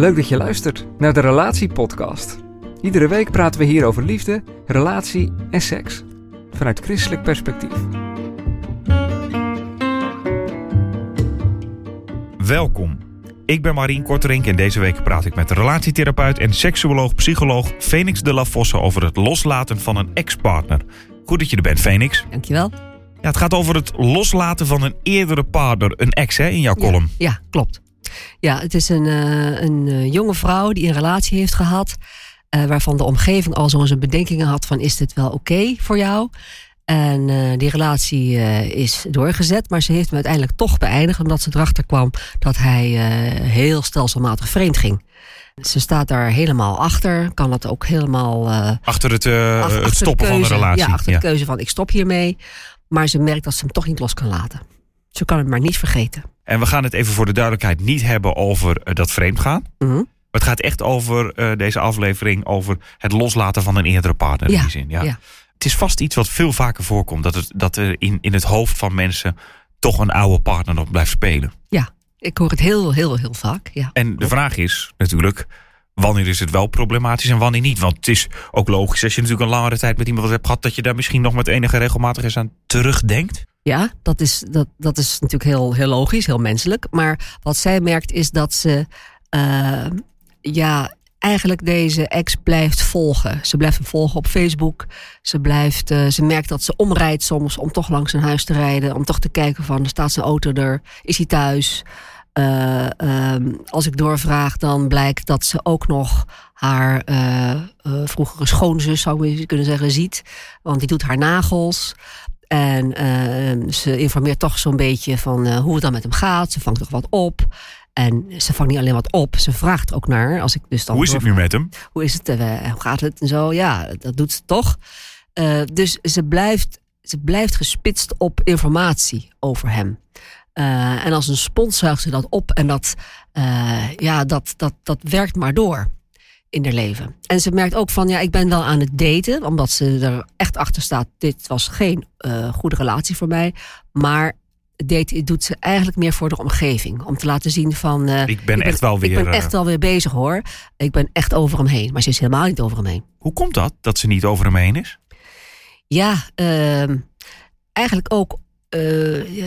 Leuk dat je luistert naar de Relatiepodcast. Iedere week praten we hier over liefde, relatie en seks. Vanuit christelijk perspectief. Welkom. Ik ben Marien Korterink en deze week praat ik met relatietherapeut en seksuoloog-psycholoog Phoenix de la Fosse over het loslaten van een ex-partner. Goed dat je er bent, Phoenix. Dankjewel. Ja, het gaat over het loslaten van een eerdere partner, een ex hè, in jouw column. Ja, klopt. Ja, het is een, uh, een uh, jonge vrouw die een relatie heeft gehad. Uh, waarvan de omgeving al zo'n zijn bedenkingen had van is dit wel oké okay voor jou? En die relatie is doorgezet, maar ze heeft hem uiteindelijk toch beëindigd omdat ze erachter kwam dat hij heel stelselmatig vreemd ging. Ze staat daar helemaal achter, kan dat ook helemaal. achter het, achter het stoppen de keuze, van de relatie. Ja, achter ja. de keuze van ik stop hiermee. Maar ze merkt dat ze hem toch niet los kan laten. Ze kan het maar niet vergeten. En we gaan het even voor de duidelijkheid niet hebben over uh, dat vreemdgaan. Mm -hmm. Maar het gaat echt over uh, deze aflevering over het loslaten van een eerdere partner. Ja, in die zin. Ja. ja. Het is vast iets wat veel vaker voorkomt. Dat, het, dat er in, in het hoofd van mensen toch een oude partner nog blijft spelen. Ja, ik hoor het heel, heel, heel vaak. Ja. En de vraag is natuurlijk, wanneer is het wel problematisch en wanneer niet? Want het is ook logisch als je natuurlijk een langere tijd met iemand hebt gehad... dat je daar misschien nog met enige regelmatigheid aan terugdenkt. Ja, dat is, dat, dat is natuurlijk heel, heel logisch, heel menselijk. Maar wat zij merkt is dat ze uh, ja, eigenlijk deze ex blijft volgen. Ze blijft hem volgen op Facebook. Ze, blijft, uh, ze merkt dat ze omrijdt soms om toch langs zijn huis te rijden. Om toch te kijken van, staat zijn auto er? Is hij thuis? Uh, um, als ik doorvraag, dan blijkt dat ze ook nog haar vroegere schoonzus, zou je kunnen zeggen, ziet. Want die doet haar nagels. En uh, ze informeert toch zo'n beetje van uh, hoe het dan met hem gaat. Ze vangt toch wat op. En ze vangt niet alleen wat op, ze vraagt ook naar. Als ik dus dan hoe is het nu met hem? Hoe is het? Uh, hoe gaat het? En zo, ja, dat doet ze toch. dus ze blijft, ze blijft gespitst op informatie over hem. en als een spons zuigt ze dat op. En dat, ja, dat, dat, dat werkt maar door in haar leven. En ze merkt ook van, ja, ik ben wel aan het daten, omdat ze er echt achter staat, dit was geen uh, goede relatie voor mij. Maar daten doet ze eigenlijk meer voor de omgeving. Om te laten zien van... Uh, ik ben echt wel weer... Ik ben echt wel weer bezig hoor. Ik ben echt over hem heen. Maar ze is helemaal niet over hem heen. Hoe komt dat, dat ze niet over hem heen is? Ja, uh, eigenlijk ook... Uh,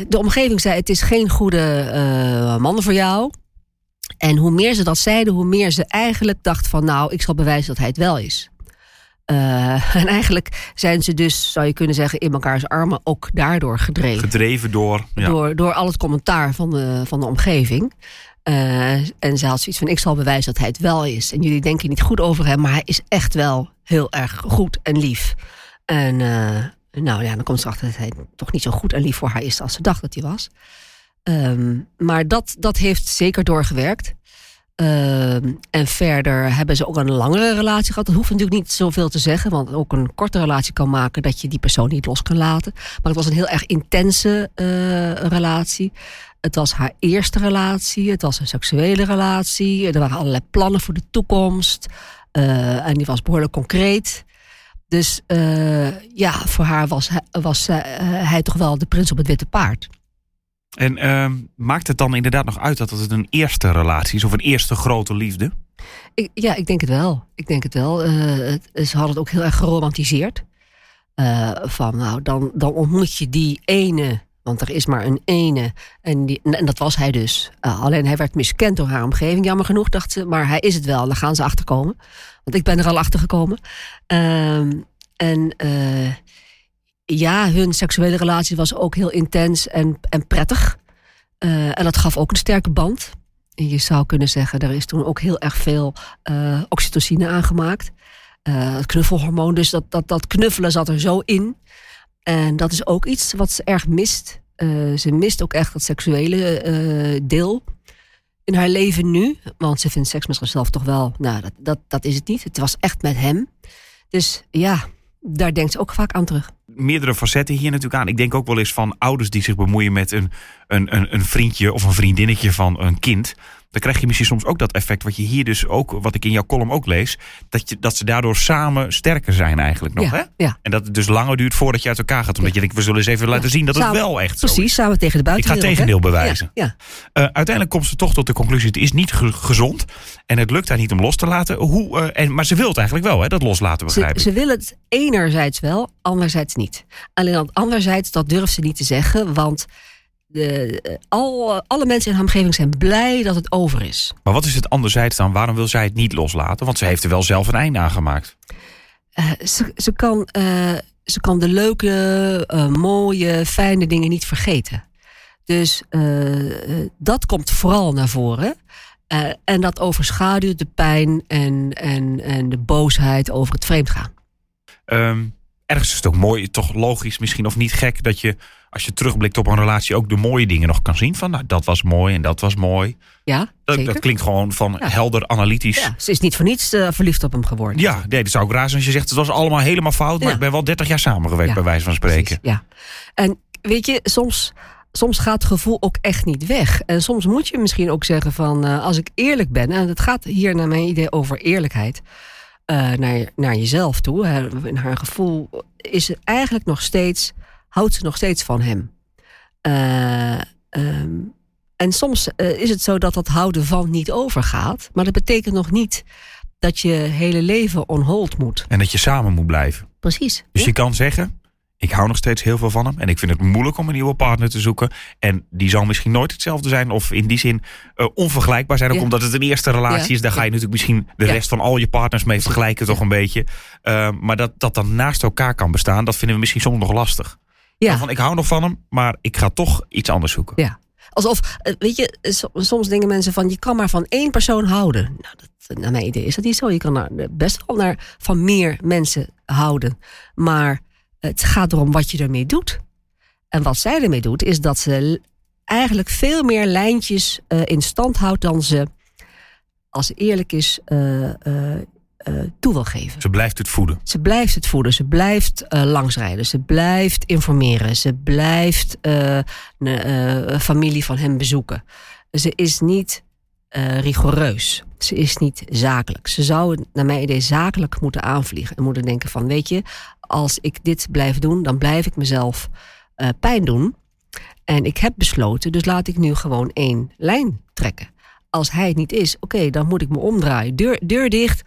de omgeving zei, het is geen goede man voor jou. En hoe meer ze dat zeiden, hoe meer ze eigenlijk dacht van... nou, ik zal bewijzen dat hij het wel is. Uh, en eigenlijk zijn ze dus, zou je kunnen zeggen, in elkaars armen ook daardoor gedreven. Gedreven door... Ja. Door, door al het commentaar van de, van de omgeving. Uh, en ze had zoiets van, ik zal bewijzen dat hij het wel is. En jullie denken niet goed over hem, maar hij is echt wel heel erg goed en lief. En uh, nou ja, dan komt ze achter dat hij toch niet zo goed en lief voor haar is als ze dacht dat hij was. Um, maar dat, dat heeft zeker doorgewerkt. Uh, en verder hebben ze ook een langere relatie gehad. Dat hoeft natuurlijk niet zoveel te zeggen, want ook een korte relatie kan maken dat je die persoon niet los kan laten. Maar het was een heel erg intense uh, relatie. Het was haar eerste relatie, het was een seksuele relatie. Er waren allerlei plannen voor de toekomst. Uh, en die was behoorlijk concreet. Dus uh, ja, voor haar was, was hij toch wel de prins op het witte paard. En uh, maakt het dan inderdaad nog uit dat het een eerste relatie is of een eerste grote liefde? Ik, ja, ik denk het wel. Ik denk het wel. Uh, het, ze hadden het ook heel erg geromantiseerd. Uh, van nou, dan, dan ontmoet je die ene, want er is maar een ene. En, en dat was hij dus. Alleen hij werd miskend door haar omgeving, jammer genoeg, dacht ze. Maar hij is het wel, daar gaan ze achter komen. Want ik ben er al achter gekomen. en ja, hun seksuele relatie was ook heel intens en, en prettig. Uh, en dat gaf ook een sterke band. En je zou kunnen zeggen, er is toen ook heel erg veel uh, oxytocine aangemaakt. Uh, het knuffelhormoon, dus dat, dat, dat knuffelen zat er zo in. En dat is ook iets wat ze erg mist. eh, ze mist ook echt het seksuele eh, deel in haar leven nu. Want ze vindt seks met zichzelf toch wel, nou, dat, dat, dat is het niet. Het was echt met hem. Dus ja, daar denkt ze ook vaak aan terug. Meerdere facetten hier natuurlijk aan. Ik denk ook wel eens van ouders die zich bemoeien met een, een, een, een vriendje of een vriendinnetje van een kind dan krijg je misschien soms ook dat effect wat je hier dus ook, wat ik in jouw column ook lees, dat, je, dat ze daardoor samen sterker zijn eigenlijk nog. Ja, hè? ja. En dat het dus langer duurt voordat je uit elkaar gaat. Omdat je denkt, we zullen eens even laten zien dat het Samen- wel echt zo Precies, is. samen tegen de Ik ga het buitenwereld. tegendeel hè? bewijzen. Eh, uiteindelijk komt ze toch tot de conclusie, het is niet ge- gezond. En het lukt haar niet om los te laten. Hoe, eh, en, maar ze wil het eigenlijk wel, hè, dat loslaten begrijp Ze, wil het enerzijds wel, anderzijds niet. Alleen anderzijds, dat durft ze niet te zeggen. Want de, eh, al, alle mensen in haar omgeving zijn blij dat het over is. Maar wat is het anderzijds dan? Waarom wil zij het niet loslaten? Want ze heeft er wel zelf een einde aan gemaakt. Eh, ze, ze, kan, eh, ze kan de leuke, eh, mooie, fijne dingen niet vergeten. Dus eh, eh, dat komt vooral naar voren. Eh, en dat overschaduwt de pijn en, en, en de boosheid over het vreemdgaan. Ehm, ergens is het ook mooi, toch logisch misschien of niet gek... dat je als je terugblikt op een relatie ook de mooie dingen nog kan zien. Van nou, dat was mooi en dat was mooi. Ja, Dat, dat klinkt gewoon van Ja. helder analytisch. Ja. Ja, ze is niet voor niets eh, verliefd op hem geworden. nee, dat zou ook raar zijn als je zegt het was allemaal helemaal fout. Maar Ja. ik ben wel 30 jaar samengewerkt Ja, bij wijze van spreken. Precies, ja. En weet je, soms, soms gaat het gevoel ook echt niet weg. En soms moet je misschien ook zeggen van, eh, als ik eerlijk ben... en het gaat hier naar mijn idee over eerlijkheid... eh, naar, naar jezelf toe. In haar gevoel is het eigenlijk nog steeds... houdt ze nog steeds van hem. Eh, ehm, en soms eh, is het zo dat dat houden van niet overgaat. Maar dat betekent nog niet dat je hele leven on hold moet. En dat je samen moet blijven. Precies. Dus Ja. je kan zeggen, ik hou nog steeds heel veel van hem. En ik vind het moeilijk om een nieuwe partner te zoeken. En die zal misschien nooit hetzelfde zijn. Of in die zin eh, onvergelijkbaar zijn. Ook Ja. omdat het een eerste relatie Ja. is. Daar ga je natuurlijk misschien de rest van al je partners mee vergelijken. Toch een beetje. Eh, maar dat dat dan naast elkaar kan bestaan. Dat vinden we misschien soms nog lastig. Ja. Van, ik hou nog van hem. Maar ik ga toch iets anders zoeken. Ja. Alsof, eh, weet je, eh, so- soms denken mensen van je kan maar van één persoon houden. Nou, dat, naar mijn idee is dat niet zo. Je kan best wel naar, van meer mensen houden. Maar het gaat erom wat je ermee doet. En wat zij ermee doet, is dat ze eigenlijk veel meer lijntjes eh, in stand houdt dan ze, als ze eerlijk is, eh, eh, toe wil geven. Ze blijft het voeden. Ze blijft het voeden, ze blijft langsrijden, ze blijft informeren, ze blijft een familie van hem bezoeken. Ze is niet eh, rigoureus, ze is niet zakelijk. Ze zou het, naar mijn idee zakelijk moeten aanvliegen en moeten denken van weet je, als ik dit blijf doen, dan blijf ik mezelf eh, pijn doen. En ik heb besloten, dus laat ik nu gewoon één lijn trekken. Als hij het niet is, oké, dan moet ik me omdraaien. Deur, deur dicht,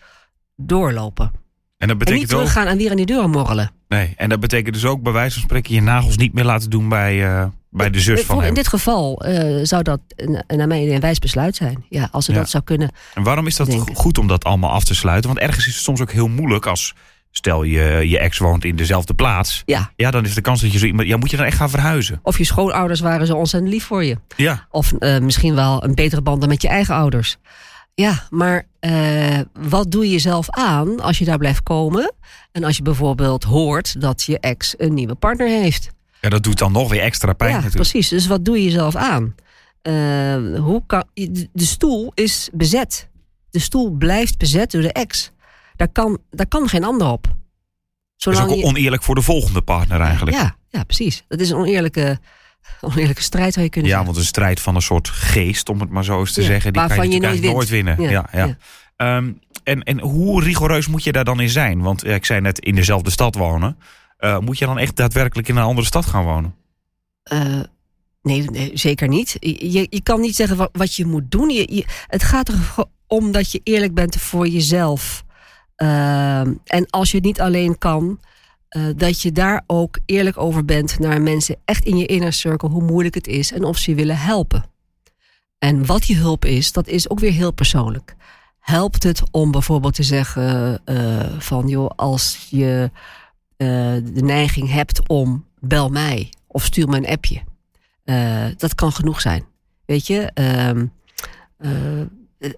doorlopen. En dat En niet betekent ook... teruggaan en weer aan die deur morrelen. Nee, en dat betekent dus ook bij wijze van spreken je nagels niet meer laten doen bij, eh, bij de zus van hem. In dit geval eh, zou dat naar idee een wijs besluit zijn. Ja, als ze Ja. dat zou kunnen. En waarom is dat goed om dat allemaal af te sluiten? Want ergens is het soms ook heel moeilijk als, stel je, je ex woont in dezelfde plaats. Ja. Ja, dan is de kans dat je zo iemand, ja, moet je dan echt gaan verhuizen. Of je schoonouders waren zo ontzettend lief voor je. Ja, Of eh, misschien wel een betere band dan met je eigen ouders. Ja, maar eh, wat doe je zelf aan als je daar blijft komen? En als je bijvoorbeeld hoort dat je ex een nieuwe partner heeft. Ja dat doet dan nog weer extra pijn ja, natuurlijk. precies. Dus wat doe je zelf aan? Eh, hoe kan, de stoel is bezet. De stoel blijft bezet door de ex. Daar kan, daar kan geen ander op. Dat is Zolang ook oneerlijk voor de volgende partner eigenlijk. ja, ja, precies. Dat is een oneerlijke, oneerlijke strijd, zou je kunnen Ja, zeggen. want een strijd van een soort geest, om het maar zo eens te Ja, zeggen. Die kan je, nooit winnen. Ja, ja. Ehm, en, en hoe rigoureus moet je daar dan in zijn? Want ik zei net, in dezelfde stad wonen. Eh, moet je dan echt daadwerkelijk in een andere stad gaan wonen? Eh, nee, zeker niet. Je, je kan niet zeggen wat, je moet doen. Je, je- het gaat er gewoon om dat je eerlijk bent voor jezelf. Ehm, en als je het niet alleen kan, eh, dat je daar ook eerlijk over bent naar mensen echt in je inner circle, hoe moeilijk het is en of ze je willen helpen. En wat die hulp is, dat is ook weer heel persoonlijk. Helpt het om bijvoorbeeld te zeggen van joh, als je de neiging hebt om bel mij of stuur me een appje. Eh, dat kan genoeg zijn. Weet je, ehm, eh,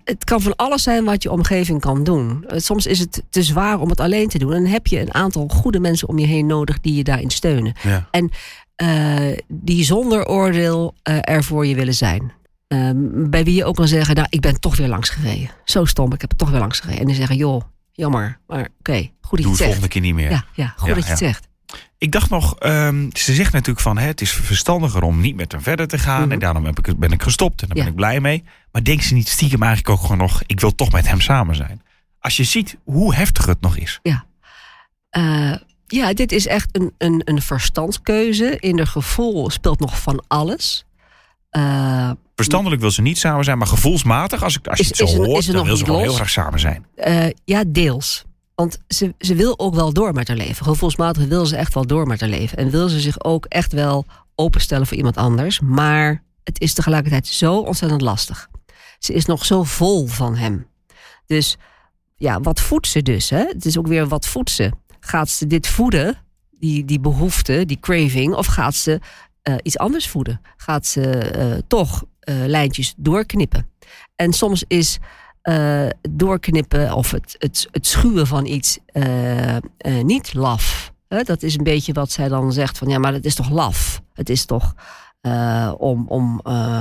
het- kan van alles zijn wat je omgeving kan doen. Eh, soms is het te zwaar om het alleen te doen. En dan heb je een aantal goede mensen om je heen nodig die je daarin steunen. Ja. eh, die zonder oordeel uh, er voor je willen zijn. Uh, bij wie je ook kan zeggen, nou, ik ben toch weer langs gereden. Zo stom, ik heb het toch weer langs gereden. En die zeggen, joh, jammer, maar oké, okay, goed dat Doe je het volgende zegt. keer niet meer. Ja, ja goed Ja, dat je het ja. zegt. Ik dacht nog, ehm, ze zegt natuurlijk van hè, het is verstandiger om niet met hem verder te gaan. Mhm. En daarom heb ik, ben ik gestopt en daar Ja. ben ik blij mee. Maar denkt ze niet stiekem eigenlijk ook gewoon nog, ik wil toch met hem samen zijn. Als je ziet hoe heftig het nog is. Eh, ja, dit is echt een, een, een verstandskeuze. In de gevoel speelt nog van alles. Eh, Verstandelijk wil ze niet samen zijn, maar gevoelsmatig, als, ik, als je Is- het zo is hoort, is dan wil ze gewoon heel graag samen zijn. Eh, ja, deels. Want ze, ze wil ook wel door met haar leven. Gevoelsmatig wil ze echt wel door met haar leven. En wil ze zich ook echt wel openstellen voor iemand anders. Maar het is tegelijkertijd zo ontzettend lastig. Ze is nog zo vol van hem. Dus ja, wat voedt ze dus? Hè? Het is ook weer wat voedt ze? Gaat ze dit voeden, die, die behoefte, die craving, of gaat ze eh, iets anders voeden? Gaat ze eh, toch lijntjes doorknippen? En soms is eh, doorknippen of het, het, het schuwen van iets eh, eh, niet laf. Hè, dat is een beetje wat zij dan zegt van ja, maar het is toch laf? Het is toch eh, om, om, eh,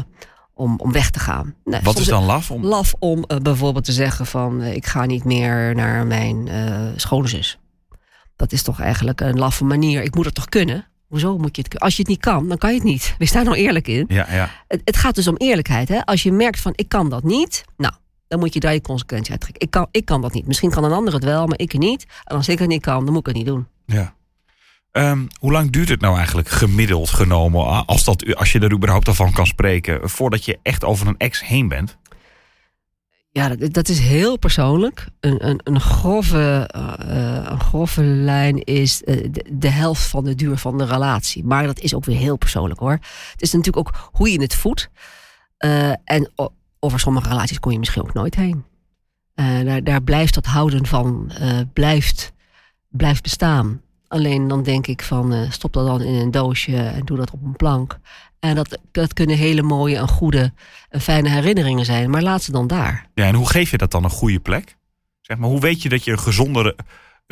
om, om weg te gaan. Nee, Wat is dan laf? Om, laf om eh, bijvoorbeeld te zeggen van eh, ik ga niet meer naar mijn eh schone zus. Dat is toch eigenlijk een laffe manier. Ik moet het toch kunnen? Hoezo moet je het kunnen? Als je het niet kan, dan kan je het niet. Wees daar nou eerlijk in. ja, ja. Het, het gaat dus om eerlijkheid. Hè? Als je merkt van ik kan dat niet, nou, dan moet je daar je consequentie uit trekken. Ik kan, ik kan dat niet. Misschien kan een ander het wel, maar ik niet. En als ik het niet kan, dan moet ik het niet doen. ja. Ehm, hoe lang duurt het nou eigenlijk gemiddeld genomen, als, dat, als je er überhaupt al van kan spreken, voordat je echt over een ex heen bent? Ja, dat, dat is heel persoonlijk. Een, een, een, grove, eh, een grove lijn is eh, de, helft van de duur van de relatie. Maar dat is ook weer heel persoonlijk hoor. Het is natuurlijk ook hoe je het voedt. Eh, en over sommige relaties kom je misschien ook nooit heen. Daar, daar blijft dat houden van, blijft, blijft bestaan. Alleen dan denk ik van eh, stop dat dan in een doosje en doe dat op een plank. En dat, dat kunnen hele mooie en goede en fijne herinneringen zijn. Maar laat ze dan daar. Ja, en hoe geef je dat dan een goede plek? Zeg maar, hoe weet je dat je een gezondere,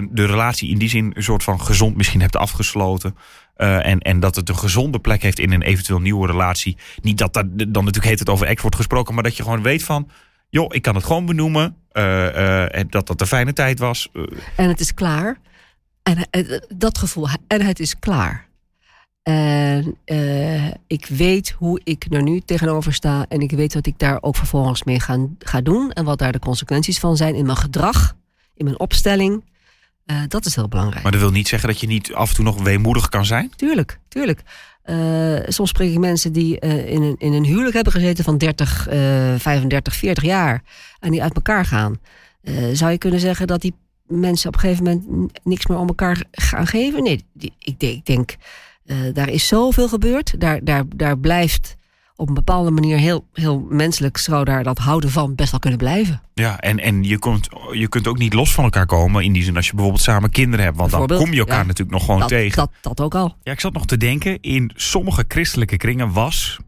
de relatie in die zin een soort van gezond misschien hebt afgesloten? eh, en, en dat het een gezonde plek heeft in een eventueel nieuwe relatie. Niet dat daar dan natuurlijk heet het over ex wordt gesproken, maar dat je gewoon weet van, joh, ik kan het gewoon benoemen. eh, eh, en dat dat een fijne tijd was. Eh, En het is klaar. En eh, dat gevoel. En het is klaar. En eh, ik weet hoe ik er nu tegenover sta. En ik weet wat ik daar ook vervolgens mee ga, ga doen. En wat daar de consequenties van zijn in mijn gedrag, in mijn opstelling. Eh, dat is heel belangrijk. maar dat wil niet zeggen dat je niet af en toe nog weemoedig kan zijn. Tuurlijk, tuurlijk. Eh, soms spreek ik mensen die eh, in, een, in een huwelijk hebben gezeten van 30, eh 35, 40 jaar. En die uit elkaar gaan. Eh, zou je kunnen zeggen dat die mensen op een gegeven moment niks meer om elkaar gaan geven? Nee, die, ik denk, ik denk eh, daar is zoveel gebeurd. Daar, daar, daar blijft op een bepaalde manier heel, heel menselijk zou daar dat houden van best wel kunnen blijven. Ja, en, en je, kunt, je kunt ook niet los van elkaar komen. In die zin als je bijvoorbeeld samen kinderen hebt. Want dan kom je elkaar ja. natuurlijk nog gewoon Dat, tegen. dat, dat ook al. Ja, ik zat nog te denken, in sommige christelijke kringen was,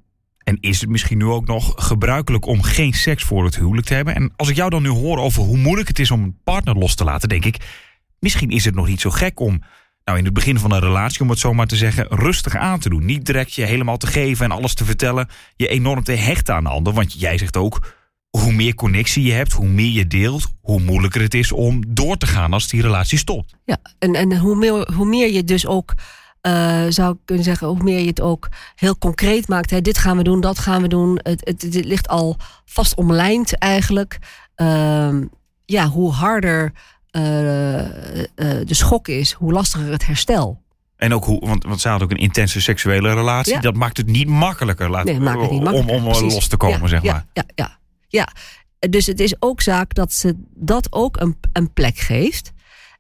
en is het misschien nu ook nog, gebruikelijk om geen seks voor het huwelijk te hebben. En als ik jou dan nu hoor over hoe moeilijk het is om een partner los te laten, denk ik, misschien is het nog niet zo gek om, nou in het begin van een relatie, om het zo maar te zeggen, rustig aan te doen. Niet direct je helemaal te geven en alles te vertellen, je enorm te hechten aan de ander. Want jij zegt ook, hoe meer connectie je hebt, hoe meer je deelt, hoe moeilijker het is om door te gaan als die relatie stopt. Ja, en, en hoe, meer, hoe meer je dus ook, eh, zou ik kunnen zeggen, hoe meer je het ook heel concreet maakt. Hè, dit gaan we doen, dat gaan we doen. Het, het, het ligt al vast omlijnd eigenlijk. Ehm, ja, hoe harder eh, eh, de schok is, hoe lastiger het herstel. En ook hoe, want, want ze had ook een intense seksuele relatie. Ja. Dat maakt het niet makkelijker laat, Nee, maakt het niet om, makkelijker. om Precies. los te komen, ja, zeg ja, maar. Ja, ja, ja. Dus het is ook zaak dat ze dat ook een, een plek geeft.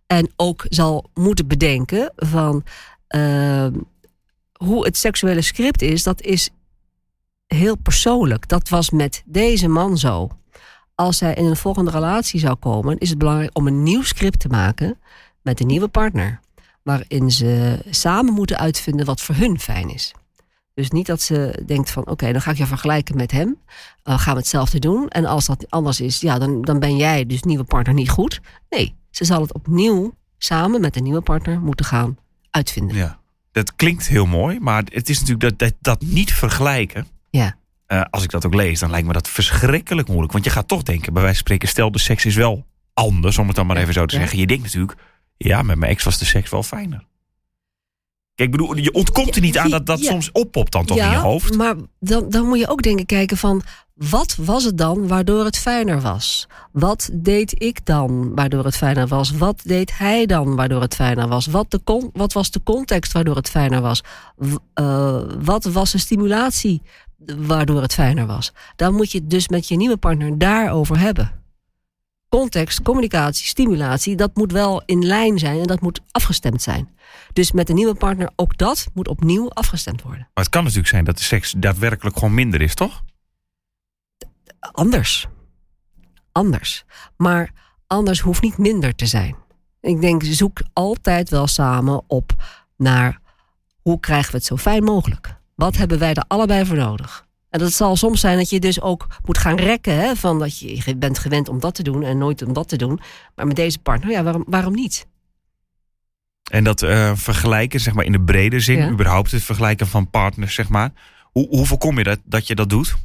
En ook zal moeten bedenken van ehm, hoe het seksuele script is. Dat is heel persoonlijk. Dat was met deze man zo. Als zij in een volgende relatie zou komen, is het belangrijk om een nieuw script te maken met een nieuwe partner. Waarin ze samen moeten uitvinden wat voor hun fijn is. Dus niet dat ze denkt van oké, dan ga ik je vergelijken met hem. Gaan we hetzelfde doen. En als dat anders is, ja, dan, dan ben jij dus nieuwe partner niet goed. Nee, ze zal het opnieuw samen met een nieuwe partner moeten gaan uitvinden. Ja. dat klinkt heel mooi, maar het is natuurlijk dat, dat, dat niet vergelijken. Ja. Eh, als ik dat ook lees, dan lijkt me dat verschrikkelijk moeilijk. Want je gaat toch denken, bij wijze van spreken, stel de seks is wel anders, om het dan maar even zo te Ja. zeggen. Je denkt natuurlijk, ja, met mijn ex was de seks wel fijner. Kijk, ik bedoel, je ontkomt er niet aan dat dat Ja. soms oppopt dan toch in je hoofd. maar dan, dan moet je ook denken kijken van... wat was het dan waardoor het fijner was? Wat deed ik dan waardoor het fijner was? Wat deed hij dan waardoor het fijner was? Wat, de con- wat was de context waardoor het fijner was? W- eh, wat was de stimulatie waardoor het fijner was? Dan moet je het dus met je nieuwe partner daarover hebben. Context, communicatie, stimulatie, dat moet wel in lijn zijn en dat moet afgestemd zijn. Dus met de nieuwe partner, ook dat moet opnieuw afgestemd worden. Maar het kan natuurlijk zijn dat de seks daadwerkelijk gewoon minder is, toch? Anders. Anders. Maar anders hoeft niet minder te zijn. Ik denk, zoek altijd wel samen op naar hoe krijgen we het zo fijn mogelijk. Wat hebben wij er allebei voor nodig? En dat zal soms zijn dat je dus ook moet gaan rekken. Hè, van dat je je bent gewend om dat te doen en nooit om dat te doen. Maar met deze partner, ja, waarom, waarom niet? En dat eh, vergelijken, zeg maar in de brede zin, Ja. überhaupt het vergelijken van partners, zeg maar. Hoe, hoe voorkom je dat, dat je dat doet?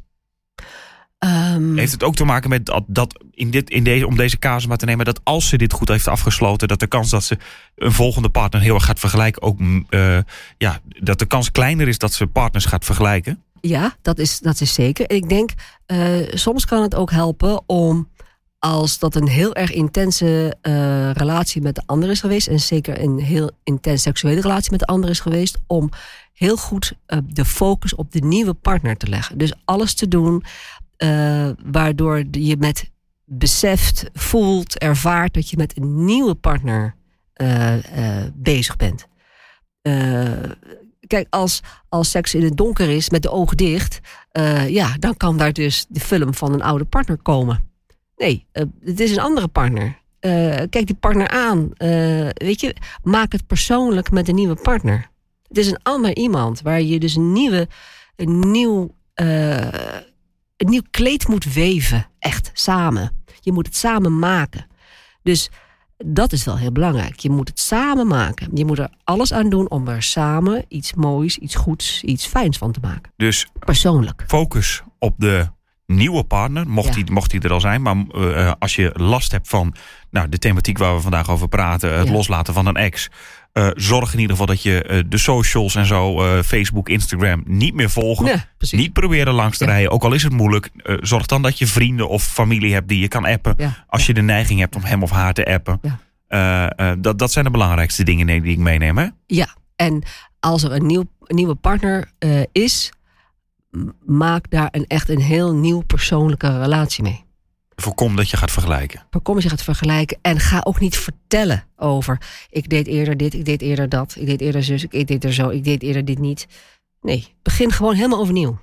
Ehm, Heeft het ook te maken met dat, dat in dit, in deze, om deze casus maar te nemen, dat als ze dit goed heeft afgesloten, dat de kans dat ze een volgende partner heel erg gaat vergelijken, ook mm, eh, ja, dat de kans kleiner is dat ze partners gaat vergelijken? Ja, dat is, dat is zeker. Ik denk, eh, soms kan het ook helpen om, als dat een heel erg intense eh, relatie met de ander is geweest, en zeker een heel intens seksuele relatie met de ander is geweest, om heel goed eh, de focus op de nieuwe partner te leggen. Dus alles te doen waardoor je met beseft, voelt, ervaart dat je met een nieuwe partner bezig bent. Kijk, als, als seks in het donker is met de ogen dicht, eh, ja, dan kan daar dus de film van een oude partner komen. Nee, eh, het is een andere partner. Eh, kijk die partner aan. Weet je, maak het persoonlijk met een nieuwe partner. Het is een ander iemand waar je dus een nieuwe, een nieuw, een nieuw kleed moet weven. Echt samen. Je moet het samen maken. Dus dat is wel heel belangrijk. Je moet het samen maken. Je moet er alles aan doen om er samen iets moois, iets goeds, iets fijns van te maken. Dus Persoonlijk. focus op de nieuwe partner, mocht, Ja. die, mocht die er al zijn. Maar eh, als je last hebt van nou, de thematiek waar we vandaag over praten, het Ja. loslaten van een ex. eh, zorg in ieder geval dat je eh, de socials en zo, eh, Facebook, Instagram, niet meer volgen. Ja. Niet proberen langs te rijden, ook al is het moeilijk. eh, zorg dan dat je vrienden of familie hebt die je kan appen. Als je de neiging hebt om hem of haar te appen. Ja. Eh, eh, dat, dat zijn de belangrijkste dingen die ik meeneem. Hè? Ja, en als er een, nieuw, nieuwe partner eh, is, maak daar een echt een heel nieuw persoonlijke relatie mee. Voorkom dat je gaat vergelijken. Voorkom dat je gaat vergelijken en ga ook niet vertellen over ik deed eerder dit, ik deed eerder dat, ik deed eerder zus, ik deed er zo, ik deed eerder dit niet. Nee, begin gewoon helemaal overnieuw.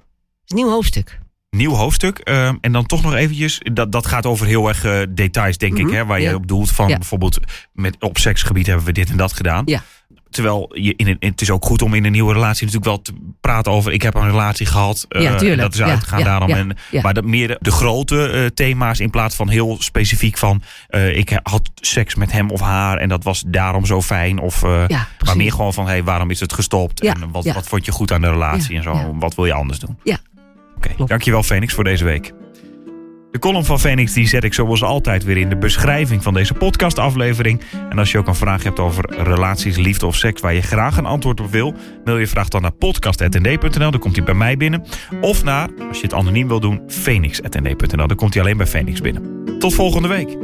Het nieuw hoofdstuk. Nieuw hoofdstuk. ehm, en dan toch nog eventjes. Dat, dat gaat over heel erg eh, details, denk ik. Mhm, Hè, waar ja. je op doelt. Van Ja. bijvoorbeeld met, op seksgebied hebben we dit en dat gedaan. Ja. Terwijl je in een, het is ook goed om in een nieuwe relatie natuurlijk wel te praten over. Ik heb een relatie gehad. eh, Ja, tuurlijk. Dat is uitgegaan ja, daarom. en. Maar dat meer de grote eh, thema's in plaats van heel specifiek van. eh, ik had seks met hem of haar en dat was daarom zo fijn. Of, maar meer gewoon van hey, waarom is het gestopt? En wat, wat vond je goed aan de relatie en zo? Wat wil je anders doen? Ja. Oké, Klopt. dankjewel Phoenix voor deze week. De column van Phoenix die zet ik zoals altijd weer in de beschrijving van deze podcastaflevering. En als je ook een vraag hebt over relaties, liefde of seks waar je graag een antwoord op wil, mail je vraag dan naar podcast.nd.nl, dan komt hij bij mij binnen. Of naar, als je het anoniem wil doen, phoenix.nd.nl, dan komt hij alleen bij Phoenix binnen. Tot volgende week.